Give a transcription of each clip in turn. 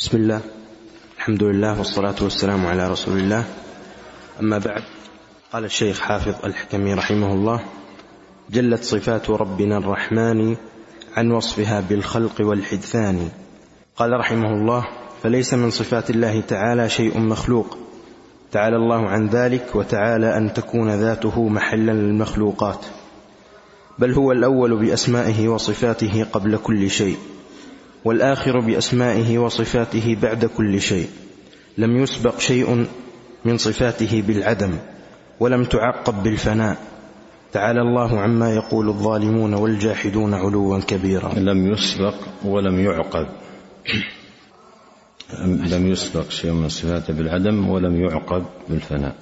بسم الله. الحمد لله والصلاة والسلام على رسول الله. أما بعد قال الشيخ حافظ الحكمي رحمه الله جلت صفات ربنا الرحمن عن وصفها بالخلق والحدثان. قال رحمه الله فليس من صفات الله تعالى شيء مخلوق. تعالى الله عن ذلك وتعالى أن تكون ذاته محلا للمخلوقات. بل هو الأول بأسمائه وصفاته قبل كل شيء. والآخر بأسمائه وصفاته بعد كل شيء. لم يسبق شيء من صفاته بالعدم ولم تعقب بالفناء. تعالى الله عما يقول الظالمون والجاحدون علوا كبيرا. لم يسبق ولم يعقب. لم يسبق شيء من صفاته بالعدم ولم يعقب بالفناء.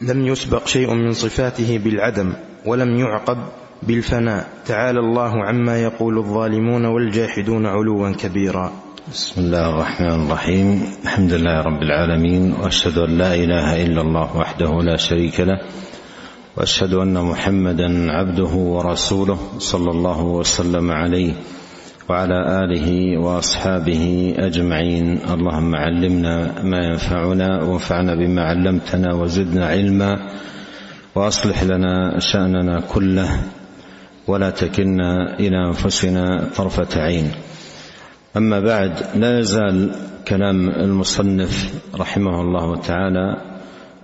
لم يسبق شيء من صفاته بالعدم ولم يعقب بالفناء. تعالى الله عما يقول الظالمون والجاحدون علوا كبيرا. بسم الله الرحمن الرحيم. الحمد لله رب العالمين وأشهد أن لا إله إلا الله وحده لا شريك له وأشهد أن محمدا عبده ورسوله صلى الله وسلم عليه وعلى آله وأصحابه أجمعين. اللهم علمنا ما ينفعنا وانفعنا بما علمتنا وزدنا علما وأصلح لنا شأننا كله. ولا تكلنا إلى أنفسنا طرفة عين. أما بعد لا يزال كلام المصنف رحمه الله تعالى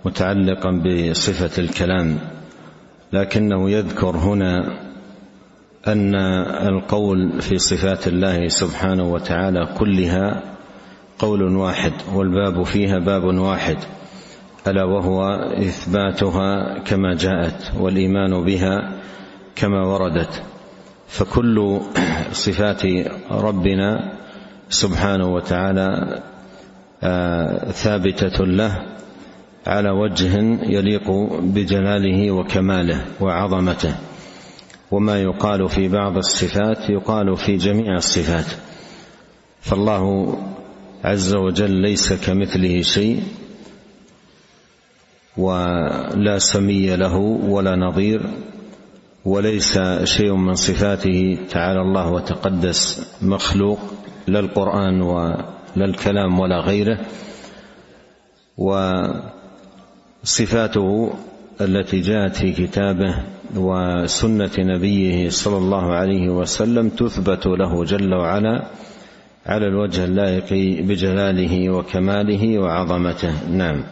متعلقا بصفة الكلام لكنه يذكر هنا أن القول في صفات الله سبحانه وتعالى كلها قول واحد والباب فيها باب واحد ألا وهو إثباتها كما جاءت والإيمان بها كما وردت. فكل صفات ربنا سبحانه وتعالى ثابتة له على وجه يليق بجلاله وكماله وعظمته. وما يقال في بعض الصفات يقال في جميع الصفات. فالله عز وجل ليس كمثله شيء ولا سمي له ولا نظير. وليس شيء من صفاته تعالى الله وتقدس مخلوق لا القرآن ولا الكلام ولا غيره وصفاته التي جاءت في كتابه وسنة نبيه صلى الله عليه وسلم تثبت له جل وعلا على الوجه اللائق بجلاله وكماله وعظمته. نعم.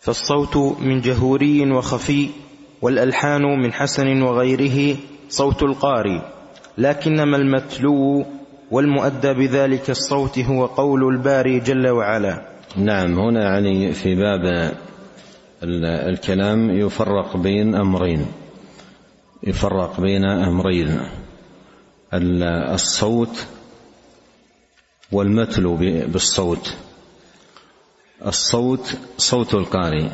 فالصوت من جهوري وخفي والألحان من حسن وغيره صوت القاري لكنما المتلو والمؤدى بذلك الصوت هو قول الباري جل وعلا. نعم هنا يعني في باب الكلام يفرق بين أمرين. يفرق بين أمرين. الصوت والمتلو بالصوت. الصوت صوت القارئ.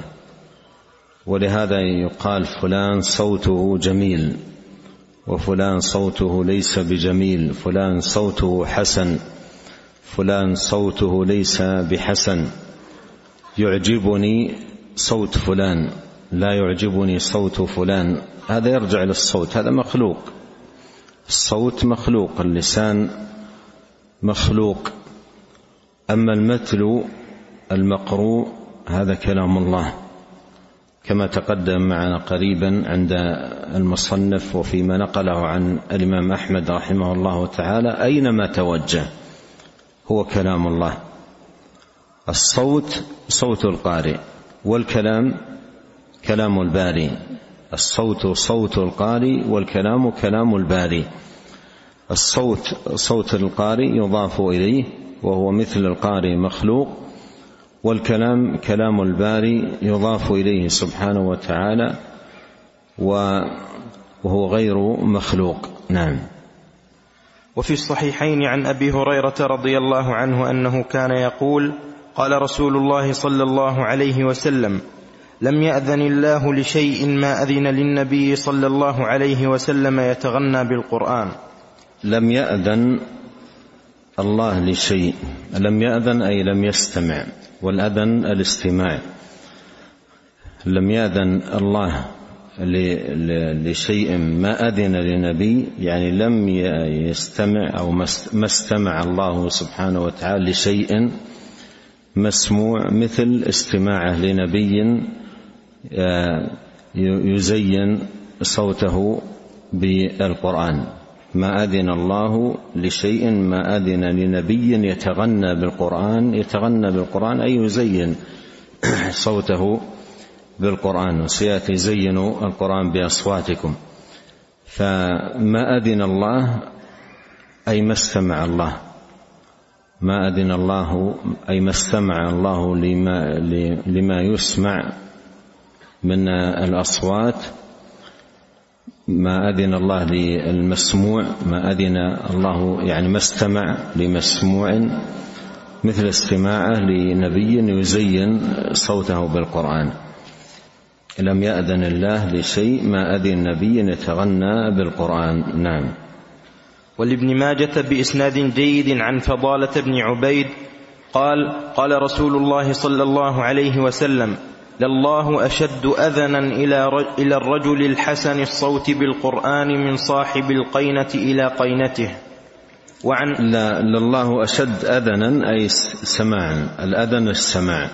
ولهذا يقال فلان صوته جميل وفلان صوته ليس بجميل فلان صوته حسن فلان صوته ليس بحسن. يعجبني صوت فلان لا يعجبني صوت فلان. هذا يرجع للصوت هذا مخلوق. الصوت مخلوق اللسان مخلوق. أما المتلو المقروء هذا كلام الله. كما تقدم معنا قريبا عند المصنف وفيما نقله عن الإمام أحمد رحمه الله تعالى أينما توجه؟ هو كلام الله. الصوت صوت القارئ والكلام كلام الباري. الصوت صوت القارئ والكلام كلام الباري. الصوت صوت القارئ يضاف إليه وهو مثل القارئ مخلوق والكلام كلام الباري يضاف إليه سبحانه وتعالى وهو غير مخلوق. نعم. وفي الصحيحين عن أبي هريرة رضي الله عنه أنه كان يقول قال رسول الله صلى الله عليه وسلم لم يأذن الله لشيء ما أذن للنبي صلى الله عليه وسلم يتغنى بالقرآن. لم يأذن الله لشيء. لم يأذن أي لم يستمع. والأذن الاستماع. لم يأذن الله لشيء ما أذن لنبي يعني لم يستمع أو ما استمع الله سبحانه وتعالى لشيء مسموع مثل استماعه لنبي آه، يزين صوته بالقرآن. ما أذن الله لشيء ما أذن لنبي يتغنى بالقرآن يتغنى بالقرآن أي يزين صوته بالقرآن وسيأتي زينوا القرآن بأصواتكم. فما أذن الله أي ما استمع الله. ما أذن الله أي ما استمع الله لما, لما يسمع من الأصوات. ما أذن الله للمسموع ما أذن الله يعني ما استمع لمسموع مثل استماعه لنبي يزين صوته بالقرآن. لم يأذن الله لشيء ما أذن نبي يتغنى بالقرآن. نعم. ولابن ماجة بإسناد جيد عن فضالة بن عبيد قال قال رسول الله صلى الله عليه وسلم لله أشد أذنا إلى الرجل الحسن الصوت بالقرآن من صاحب القينة إلى قينته. وعن لا لله أشد أذنا أي سماعا الأذن السماع.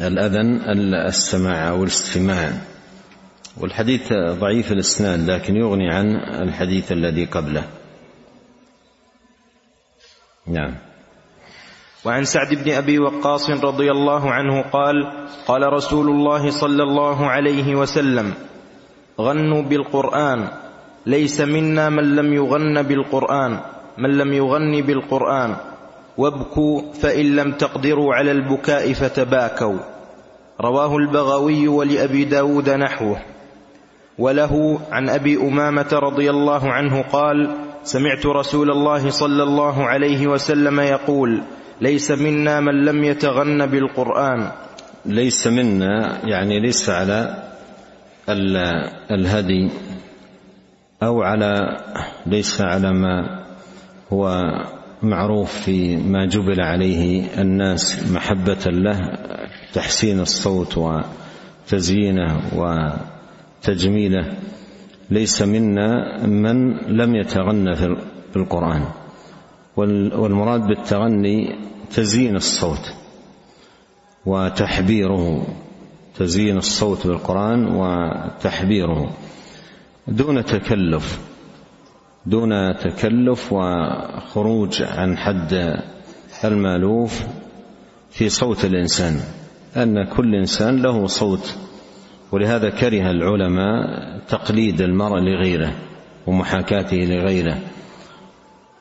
الأذن السماع أو الاستماع. والحديث ضعيف الإسناد لكن يغني عن الحديث الذي قبله. نعم. وعن سعد بن أبي وقاص رضي الله عنه قال قال رسول الله صلى الله عليه وسلم غنوا بالقرآن ليس منا من لم يغن بالقرآن من لم يغن بالقرآن وابكوا فإن لم تقدروا على البكاء فتباكوا. رواه البغوي ولأبي داود نحوه. وله عن أبي أمامة رضي الله عنه قال سمعت رسول الله صلى الله عليه وسلم يقول ليس منا من لم يتغن بالقرآن. ليس منا يعني ليس على الهدي أو على ليس على ما هو معروف في ما جبل عليه الناس محبة له تحسين الصوت وتزيينه وتجميله. ليس منا من لم يتغنى في القرآن. والمراد بالتغني تزيين الصوت وتحبيره تزيين الصوت بالقرآن وتحبيره دون تكلف دون تكلف وخروج عن حد المألوف في صوت الإنسان أن كل إنسان له صوت ولهذا كره العلماء تقليد المرء لغيره ومحاكاته لغيره.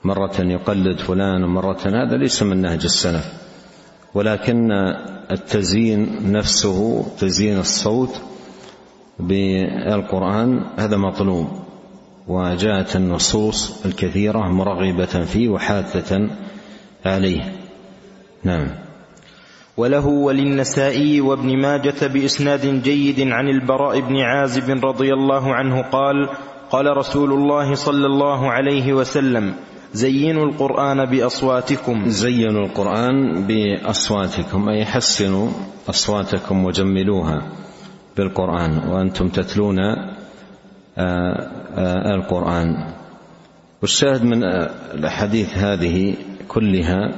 مرة يقلد فلان ومرة هذا ليس من نهج السلف. ولكن التزيين نفسه تزيين الصوت بالقرآن هذا مطلوب وجاءت النصوص الكثيرة مرغبة فيه وحاثة عليه. نعم. وله وللنسائي وابن ماجة بإسناد جيد عن البراء بن عازب رضي الله عنه قال قال رسول الله صلى الله عليه وسلم زينوا القرآن بأصواتكم. زينوا القرآن بأصواتكم أي حسنوا أصواتكم وجملوها بالقرآن وأنتم تتلون آه، آه، القرآن. والشاهد من الأحاديث هذه كلها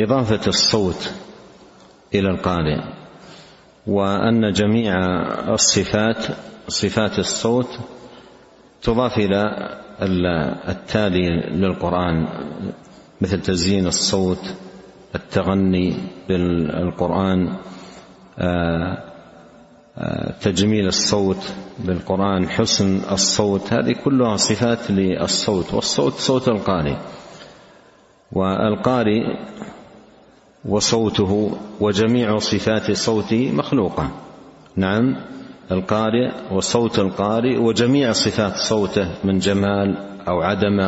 إضافة الصوت إلى القارئ وأن جميع الصفات صفات الصوت تضاف إلى التالي للقرآن مثل تزيين الصوت التغني بالقرآن آه، آه، تجميل الصوت بالقرآن حسن الصوت هذه كلها صفات للصوت والصوت صوت القارئ. والقارئ وصوته وجميع صفات صوته مخلوقة. نعم. القارئ وصوت القارئ وجميع صفات صوته من جمال أو عدم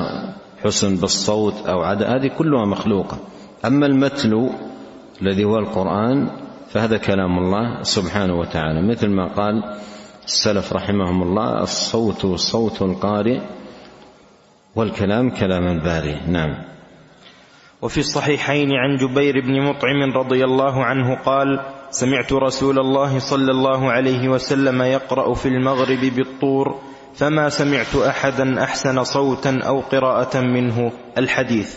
حسن بالصوت أو عدم هذه كلها مخلوقة. أما المتلو الذي هو القرآن فهذا كلام الله سبحانه وتعالى. مثل ما قال السلف رحمهم الله الصوت صوت القارئ والكلام كلام الباري نعم. وفي الصحيحين عن جبير بن مطعم رضي الله عنه قال سمعت رسول الله صلى الله عليه وسلم يقرأ في المغرب بالطور فما سمعت أحدا أحسن صوتا أو قراءة منه. الحديث.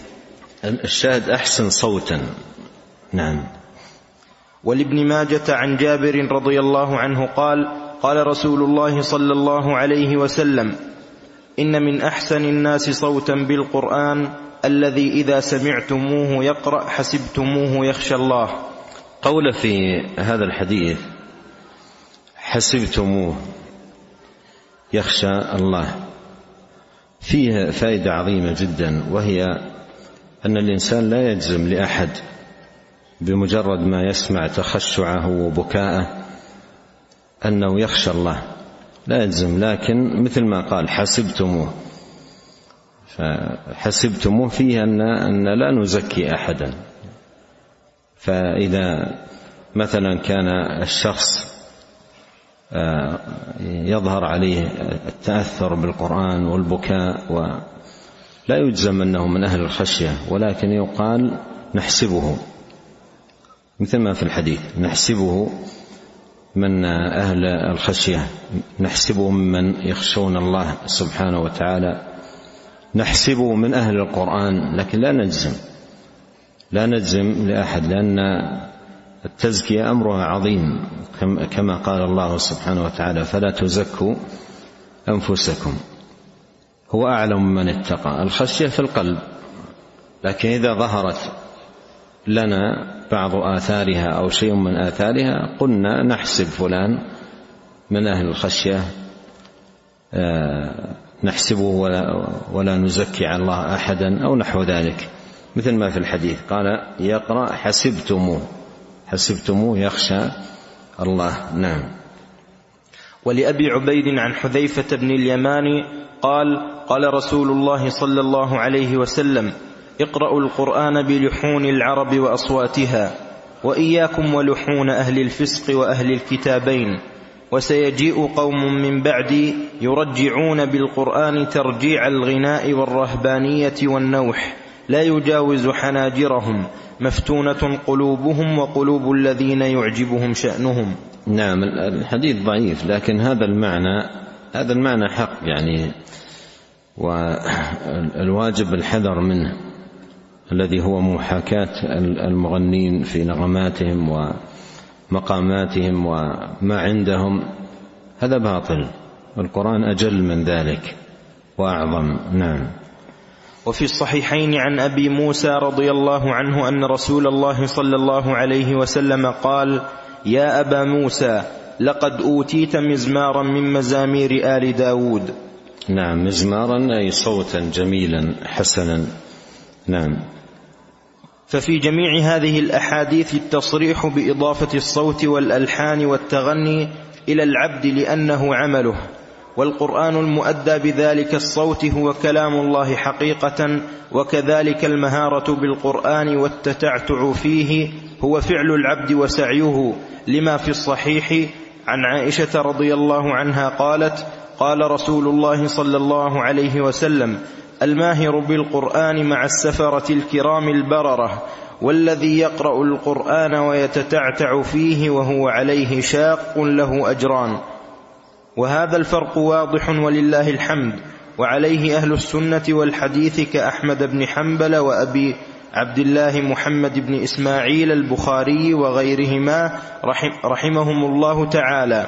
الشاهد أحسن صوتا. نعم. ولابن ماجة عن جابر رضي الله عنه قال قال رسول الله صلى الله عليه وسلم إن من أحسن الناس صوتا بالقرآن الذي إذا سمعتموه يقرأ حسبتموه يخشى الله. قول في هذا الحديث حسبتموه يخشى الله. فيه فائدة عظيمة جدا وهي أن الإنسان لا يجزم لأحد بمجرد ما يسمع تخشعه وبكاءه أنه يخشى الله. لا يجزم لكن مثل ما قال حسبتموه. فحسبتموه فيه أن أن لا نزكي احدا. فإذا مثلا كان الشخص آه، يظهر عليه التأثر بالقرآن والبكاء ولا يجزم أنه من أهل الخشية ولكن يقال نحسبه. مثل ما في الحديث نحسبه من أهل الخشية نحسبه ممن يخشون الله سبحانه وتعالى نحسبه من أهل القرآن لكن لا نجزم. لا نجزم لأحد لأن التزكية أمرها عظيم كما قال الله سبحانه وتعالى فلا تزكوا أنفسكم. هو أعلم من اتقى الخشية في القلب. لكن إذا ظهرت لنا بعض آثارها أو شيء من آثارها قلنا نحسب فلان من أهل الخشية آه، نحسبه ولا, ولا نزكي على الله أحدا أو نحو ذلك. مثل ما في الحديث قال يقرأ حسبتموه. حسبتموه يخشى الله. نعم. ولأبي عبيد عن حذيفة بن اليمان قال قال رسول الله صلى الله عليه وسلم اقرأوا القرآن بلحون العرب وأصواتها وإياكم ولحون أهل الفسق وأهل الكتابين وسيجيء قوم من بعدي يرجعون بالقرآن ترجيع الغناء والرهبانية والنوح. لا يجاوز حناجرهم مفتونة قلوبهم وقلوب الذين يعجبهم شأنهم. نعم الحديث ضعيف لكن هذا المعنى هذا المعنى حق يعني والواجب الحذر منه الذي هو محاكاة المغنين في نغماتهم ومقاماتهم وما عندهم. هذا باطل القرآن أجل من ذلك وأعظم. نعم. وفي الصحيحين عن أبي موسى رضي الله عنه أن رسول الله صلى الله عليه وسلم قال يا أبا موسى لقد أوتيت مزمارا من مزامير آل داود. نعم مزمارا أي صوتا جميلا حسنا. نعم. ففي جميع هذه الأحاديث التصريح بإضافة الصوت والألحان والتغني إلى العبد لأنه عمله. والقرآن المؤدى بذلك الصوت هو كلام الله حقيقة وكذلك المهارة بالقرآن والتتعتع فيه هو فعل العبد وسعيه لما في الصحيح عن عائشة رضي الله عنها قالت قال رسول الله صلى الله عليه وسلم الماهر بالقرآن مع السفرة الكرام البررة والذي يقرأ القرآن ويتتعتع فيه وهو عليه شاق له أجران. وهذا الفرق واضح ولله الحمد وعليه أهل السنة والحديث كأحمد بن حنبل وأبي عبد الله محمد بن إسماعيل البخاري وغيرهما رحم رحمهم الله تعالى.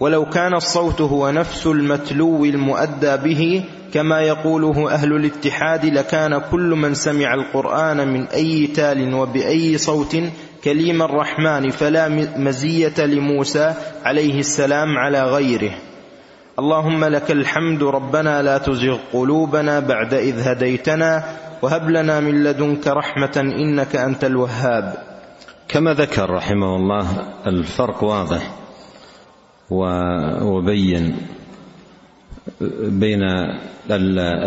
ولو كان الصوت هو نفس المتلو المؤدى به كما يقوله أهل الاتحاد لكان كل من سمع القرآن من أي تال وبأي صوت كليم الرحمن فلا مزية لموسى عليه السلام على غيره. اللهم لك الحمد ربنا لا تزغ قلوبنا بعد إذ هديتنا وهب لنا من لدنك رحمة إنك أنت الوهاب. كما ذكر رحمه الله الفرق واضح وبين بين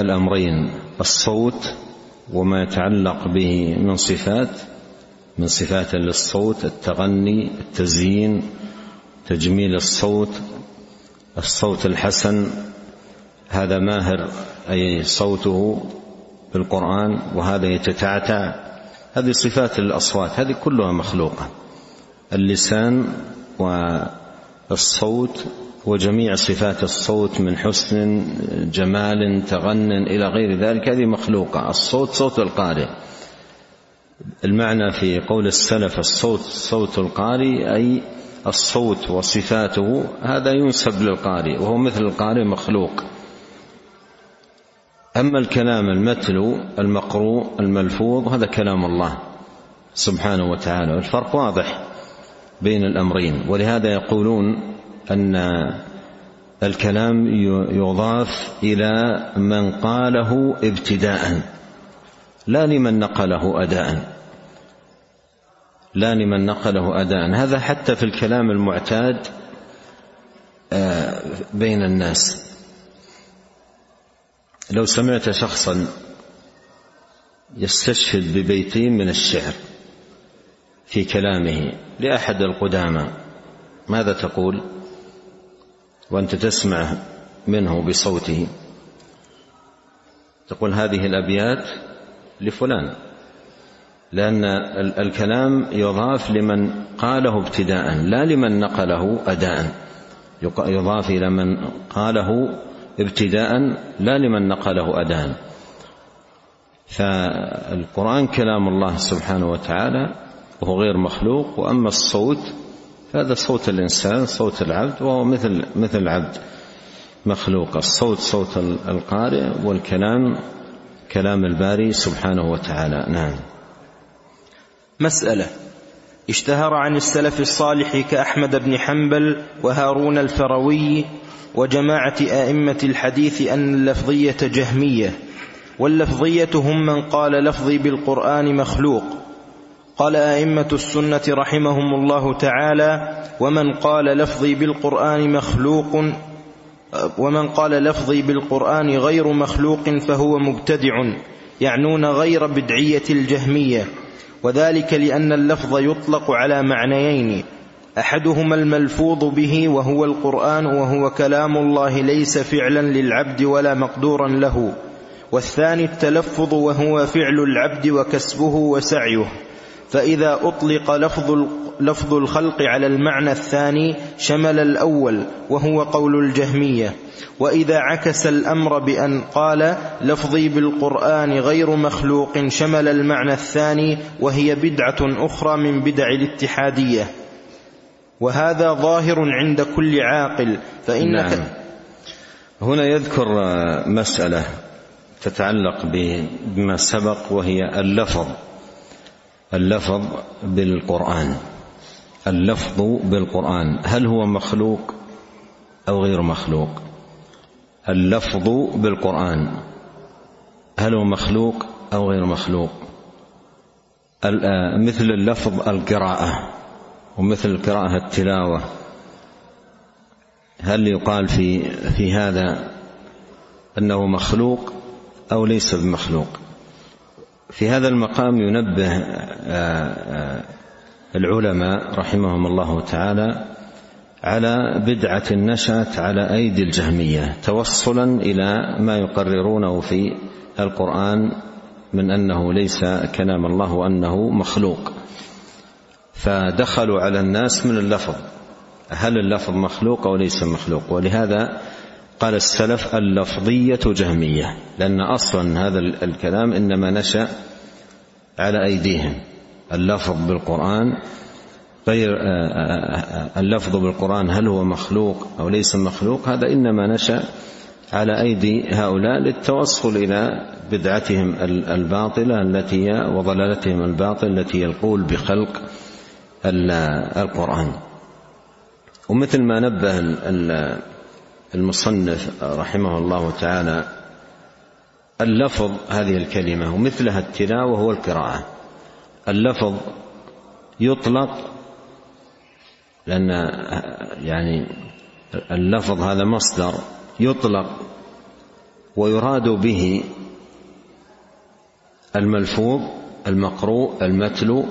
الأمرين الصوت وما يتعلق به من صفات من صفات للصوت التغني التزيين تجميل الصوت الصوت الحسن. هذا ماهر أي صوته بالقران وهذا يتتعتع. هذه صفات الأصوات هذه كلها مخلوقة. اللسان والصوت وجميع صفات الصوت من حسن جمال تغن إلى غير ذلك هذه مخلوقة. الصوت صوت القارئ. المعنى في قول السلف الصوت صوت القارئ أي الصوت وصفاته هذا ينسب للقارئ وهو مثل القارئ مخلوق. أما الكلام المتلو المقروء الملفوظ هذا كلام الله سبحانه وتعالى والفرق واضح بين الأمرين. ولهذا يقولون أن الكلام يضاف إلى من قاله ابتداء. لا لمن نقله أداء. لا لمن نقله أداء. هذا حتى في الكلام المعتاد آه، بين الناس. لو سمعت شخصا يستشهد ببيتين من الشعر في كلامه لأحد القدامى ماذا تقول؟ وأنت تسمع منه بصوته. تقول هذه الأبيات لفلان. لأن الكلام يضاف لمن قاله ابتداء لا لمن نقله اداء. يضاف إلى من قاله ابتداء لا لمن نقله اداء. فالقرآن كلام الله سبحانه وتعالى وهو غير مخلوق وأما الصوت هذا صوت الإنسان صوت العبد وهو مثل مثل العبد مخلوق. الصوت صوت القارئ والكلام كلام الباري سبحانه وتعالى. نعم. مسألة. اشتهر عن السلف الصالح كأحمد بن حنبل وهارون الفروي وجماعة أئمة الحديث أن اللفظية جهمية واللفظية هم من قال لفظي بالقرآن مخلوق. قال آئمة السنة رحمهم الله تعالى ومن قال لفظي بالقرآن مخلوق ومن قال لفظي بالقرآن غير مخلوق فهو مبتدع يعنون غير بدعية الجهمية. وذلك لأن اللفظ يطلق على معنيين. أحدهما الملفوظ به وهو القرآن وهو كلام الله ليس فعلا للعبد ولا مقدورا له. والثاني التلفظ وهو فعل العبد وكسبه وسعيه. فإذا أطلق لفظ لفظ الخلق على المعنى الثاني شمل الأول وهو قول الجهمية. وإذا عكس الأمر بأن قال لفظي بالقرآن غير مخلوق شمل المعنى الثاني وهي بدعة أخرى من بدع الاتحادية. وهذا ظاهر عند كل عاقل فإنك نعم. هنا يذكر مسألة تتعلق بما سبق وهي اللفظ. اللفظ بالقرآن. اللفظ بالقرآن. هل هو مخلوق أو غير مخلوق؟ اللفظ بالقرآن. هل هو مخلوق أو غير مخلوق؟ آه، مثل اللفظ القراءة ومثل القراءة التلاوة. هل يقال في في هذا أنه مخلوق أو ليس بمخلوق؟ في هذا المقام ينبه آه، آه، العلماء رحمهم الله تعالى على بدعة نشأت على أيدي الجهمية توصلا إلى ما يقررونه في القرآن من أنه ليس كلام الله وأنه مخلوق. فدخلوا على الناس من اللفظ هل اللفظ مخلوق أو ليس مخلوق؟ ولهذا قال السلف اللفظية جهمية لأن أصلا هذا الكلام إنما نشأ على أيديهم. اللفظ بالقرآن غير آه، آه، آه، اللفظ بالقرآن هل هو مخلوق أو ليس مخلوق هذا إنما نشأ على أيدي هؤلاء للتوصل إلى بدعتهم الباطلة التي وضلالتهم الباطلة التي يقول بخلق القرآن. ومثل ما نبه المصنف رحمه الله تعالى اللفظ هذه الكلمة ومثلها التلاوة والقراءة اللفظ يطلق لأن يعني اللفظ هذا مصدر يطلق ويراد به الملفوظ المقروء المتلو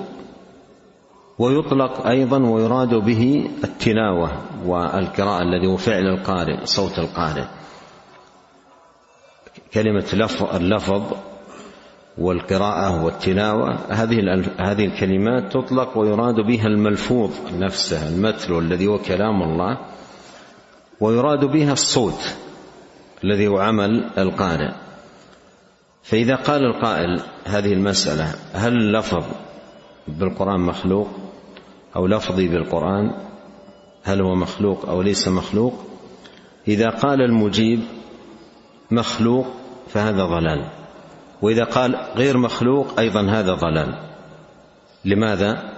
ويطلق أيضا ويراد به التلاوة والقراءة الذي هو فعل القارئ صوت القارئ. كلمة اللفظ والقراءة والتلاوة هذه هذه الكلمات تطلق ويراد بها الملفوظ نفسه المتلو الذي هو كلام الله ويراد بها الصوت الذي هو عمل القارئ. فإذا قال القائل هذه المسألة هل اللفظ بالقرآن مخلوق؟ أو لفظي بالقرآن هل هو مخلوق أو ليس مخلوق؟ إذا قال المجيب مخلوق فهذا ضلال وإذا قال غير مخلوق أيضا هذا ضلال. لماذا؟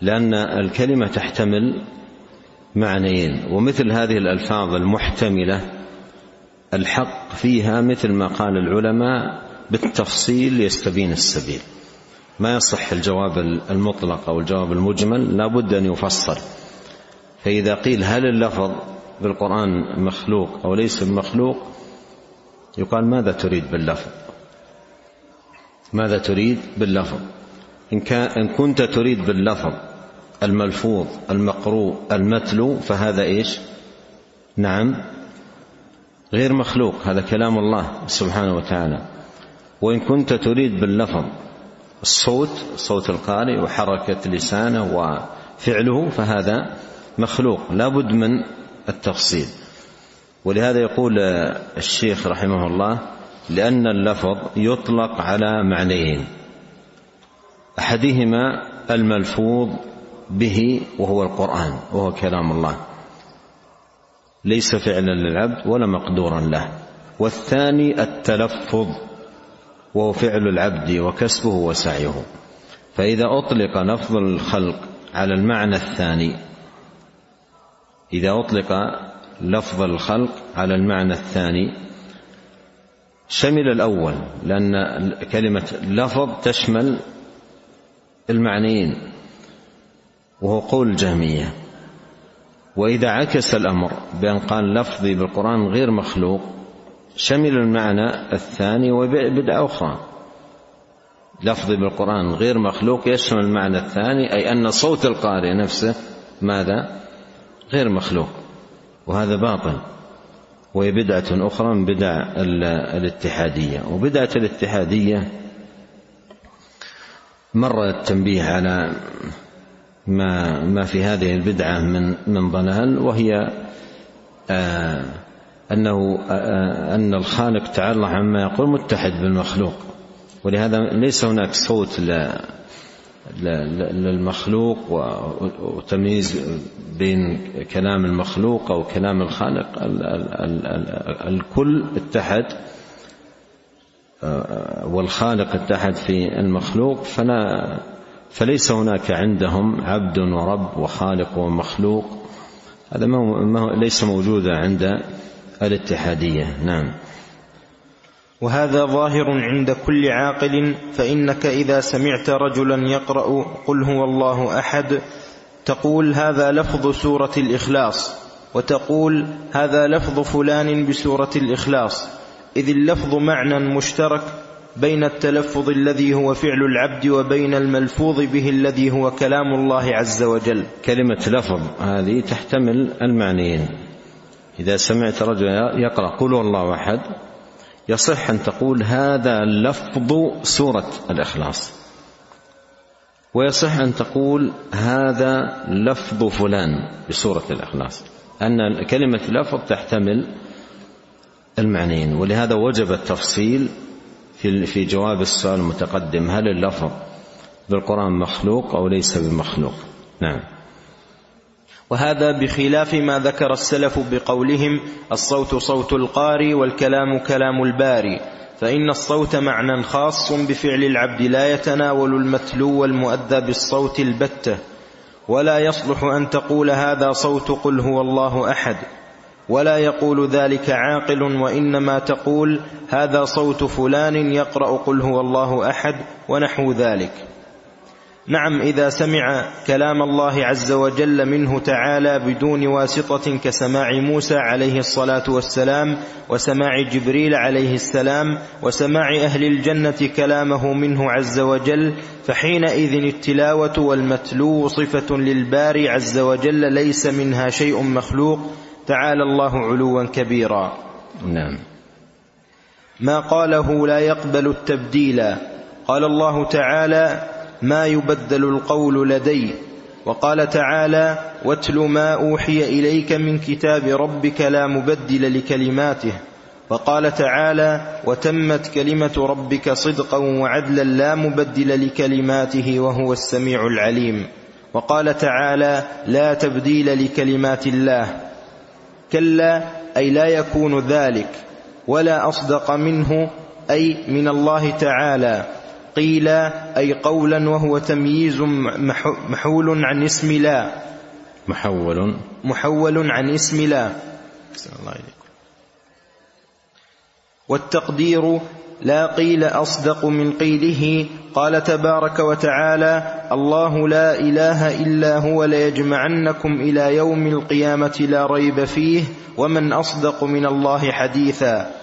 لأن الكلمة تحتمل معنيين ومثل هذه الألفاظ المحتملة الحق فيها مثل ما قال العلماء بالتفصيل يستبين السبيل. ما يصح الجواب المطلق أو الجواب المجمل لا بد أن يفصل. فإذا قيل هل اللفظ بالقرآن مخلوق أو ليس بمخلوق يقال ماذا تريد باللفظ؟ ماذا تريد باللفظ؟ إن, إن كنت تريد باللفظ الملفوظ المقروء المتلو فهذا إيش؟ نعم. غير مخلوق هذا كلام الله سبحانه وتعالى. وإن كنت تريد باللفظ الصوت صوت القارئ وحركة لسانه وفعله فهذا مخلوق لا بد من التفصيل. ولهذا يقول الشيخ رحمه الله لأن اللفظ يطلق على معنيين. أحدهما الملفوظ به وهو القرآن وهو كلام الله. ليس فعلا للعبد ولا مقدورا له. والثاني التلفظ. وهو فعل العبد وكسبه وسعيه. فإذا أطلق لفظ الخلق على المعنى الثاني إذا أطلق لفظ الخلق على المعنى الثاني شمل الأول لأن كلمة لفظ تشمل المعنيين وهو قول الجهمية. وإذا عكس الأمر بأن قال لفظي بالقرآن غير مخلوق شمل المعنى الثاني وبدعة أخرى. لفظي بالقرآن غير مخلوق يشمل المعنى الثاني أي أن صوت القارئ نفسه ماذا؟ غير مخلوق وهذا باطل. وهي بدعة أخرى من بدع الاتحادية. وبدعة الاتحادية مر التنبيه على ما ما في هذه البدعة من من ضلال وهي آه أنه أن الخالق تعالى عما يقول متحد بالمخلوق. ولهذا ليس هناك صوت للمخلوق وتمييز بين كلام المخلوق أو كلام الخالق. الكل اتحد والخالق اتحد في المخلوق فلا فليس هناك عندهم عبد ورب وخالق ومخلوق. هذا ما ليس موجودا عند الاتحادية. نعم. وهذا ظاهر عند كل عاقل فإنك إذا سمعت رجلا يقرأ قل هو الله أحد تقول هذا لفظ سورة الإخلاص وتقول هذا لفظ فلان بسورة الإخلاص. إذ اللفظ معنى مشترك بين التلفظ الذي هو فعل العبد وبين الملفوظ به الذي هو كلام الله عز وجل. كلمة لفظ هذه تحتمل المعنيين. إذا سمعت رجلا يقرأ قل الله أحد يصح أن تقول هذا لفظ سورة الإخلاص. ويصح أن تقول هذا لفظ فلان بسورة الإخلاص. أن كلمة لفظ تحتمل المعنيين ولهذا وجب التفصيل في في جواب السؤال المتقدم هل اللفظ بالقرآن مخلوق أو ليس بمخلوق؟ نعم. وهذا بخلاف ما ذكر السلف بقولهم الصوت صوت القاري والكلام كلام الباري فإن الصوت معنى خاص بفعل العبد لا يتناول المتلو المؤدى بالصوت البتة ولا يصلح أن تقول هذا صوت قل هو الله أحد ولا يقول ذلك عاقل وإنما تقول هذا صوت فلان يقرأ قل هو الله أحد ونحو ذلك. نعم إذا سمع كلام الله عز وجل منه تعالى بدون واسطة كسماع موسى عليه الصلاة والسلام وسماع جبريل عليه السلام وسماع أهل الجنة كلامه منه عز وجل فحينئذ التلاوة والمتلو صفة للباري عز وجل ليس منها شيء مخلوق تعالى الله علوا كبيرا. نعم. ما قاله لا يقبل التبديل. قال الله تعالى ما يبدل القول لدي. وقال تعالى واتل ما أوحي إليك من كتاب ربك لا مبدل لكلماته. وقال تعالى وتمت كلمة ربك صدقا وعدلا لا مبدل لكلماته وهو السميع العليم. وقال تعالى لا تبديل لكلمات الله. كلا أي لا يكون ذلك ولا أصدق منه أي من الله تعالى. قيل أي قولا وهو تمييز محول عن اسم لا. محول. محول عن اسم لا. الله والتقدير لا قيل أصدق من قيله. قال تبارك وتعالى الله لا إله إلا هو ليجمعنكم إلى يوم القيامة لا ريب فيه ومن أصدق من الله حديثا.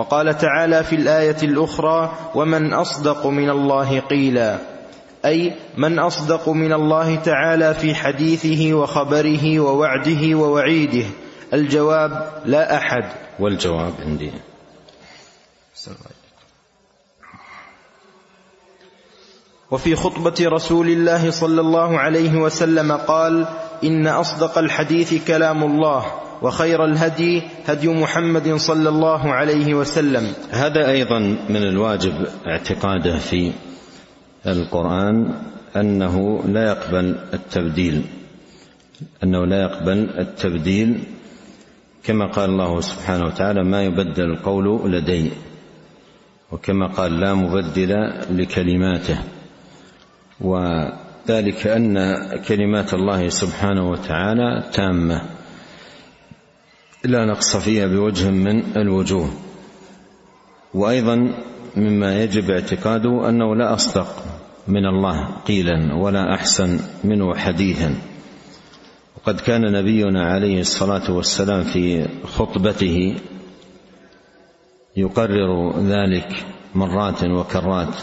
وقال تعالى في الآية الأخرى ومن أصدق من الله قيلا. أي من أصدق من الله تعالى في حديثه وخبره ووعده ووعيده. الجواب لا أحد. والجواب عندي. وفي خطبة رسول الله صلى الله عليه وسلم قال إن أصدق الحديث كلام الله وخير الهدي هدي محمد صلى الله عليه وسلم. هذا أيضا من الواجب اعتقاده في القرآن أنه لا يقبل التبديل أنه لا يقبل التبديل كما قال الله سبحانه وتعالى ما يبدل القول لدي وكما قال لا مبدل لكلماته. وذلك أن كلمات الله سبحانه وتعالى تامة. لا نقص فيها بوجه من الوجوه. وأيضا مما يجب اعتقاده أنه لا أصدق من الله قيلا ولا أحسن منه حديثا. وقد كان نبينا عليه الصلاة والسلام في خطبته يقرر ذلك مرات وكرات.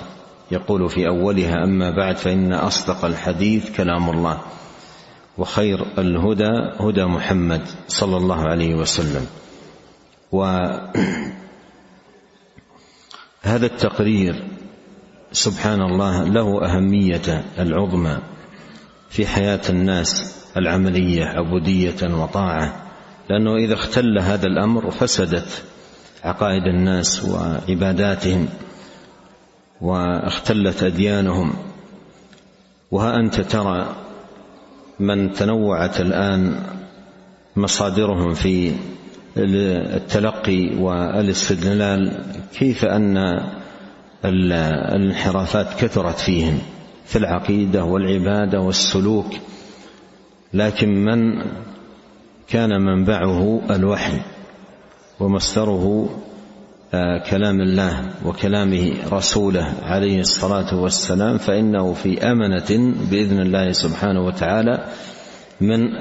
يقول في أولها أما بعد فإن أصدق الحديث كلام الله وخير الهدى هدى محمد صلى الله عليه وسلم. وهذا التقرير سبحان الله له أهمية العظمى في حياة الناس العملية عبودية وطاعة لأنه إذا اختل هذا الأمر فسدت عقائد الناس وعباداتهم. واختلت أديانهم. وها أنت ترى من تنوعت الآن مصادرهم في التلقي والاستدلال كيف أن الانحرافات كثرت فيهم في العقيدة والعبادة والسلوك؟ لكن من كان منبعه الوحي ومصدره كلام الله وكلام رسوله عليه الصلاة والسلام فإنه في أمنة بإذن الله سبحانه وتعالى من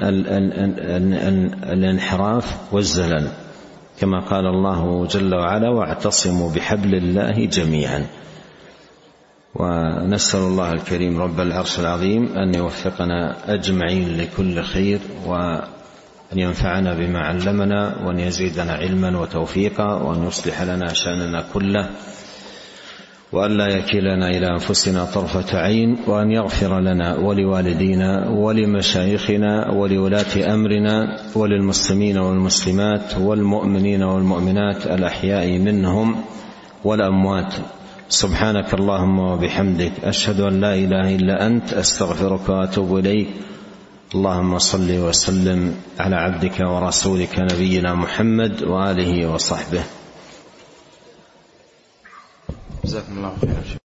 الانحراف والزلل. كما قال الله جل وعلا واعتصموا بحبل الله جميعا. ونسأل الله الكريم رب العرش العظيم أن يوفقنا أجمعين لكل خير و أن ينفعنا بما علمنا وأن يزيدنا علما وتوفيقا وأن يصلح لنا شأننا كله وأن لا يكلنا إلى أنفسنا طرفة عين وأن يغفر لنا ولوالدينا ولمشايخنا ولولاة أمرنا وللمسلمين والمسلمات والمؤمنين والمؤمنات الأحياء منهم والأموات. سبحانك اللهم وبحمدك أشهد أن لا إله إلا أنت أستغفرك وأتوب إليك. اللهم صل وسلم على عبدك ورسولك نبينا محمد وآله وصحبه. جزاكم الله خيرا.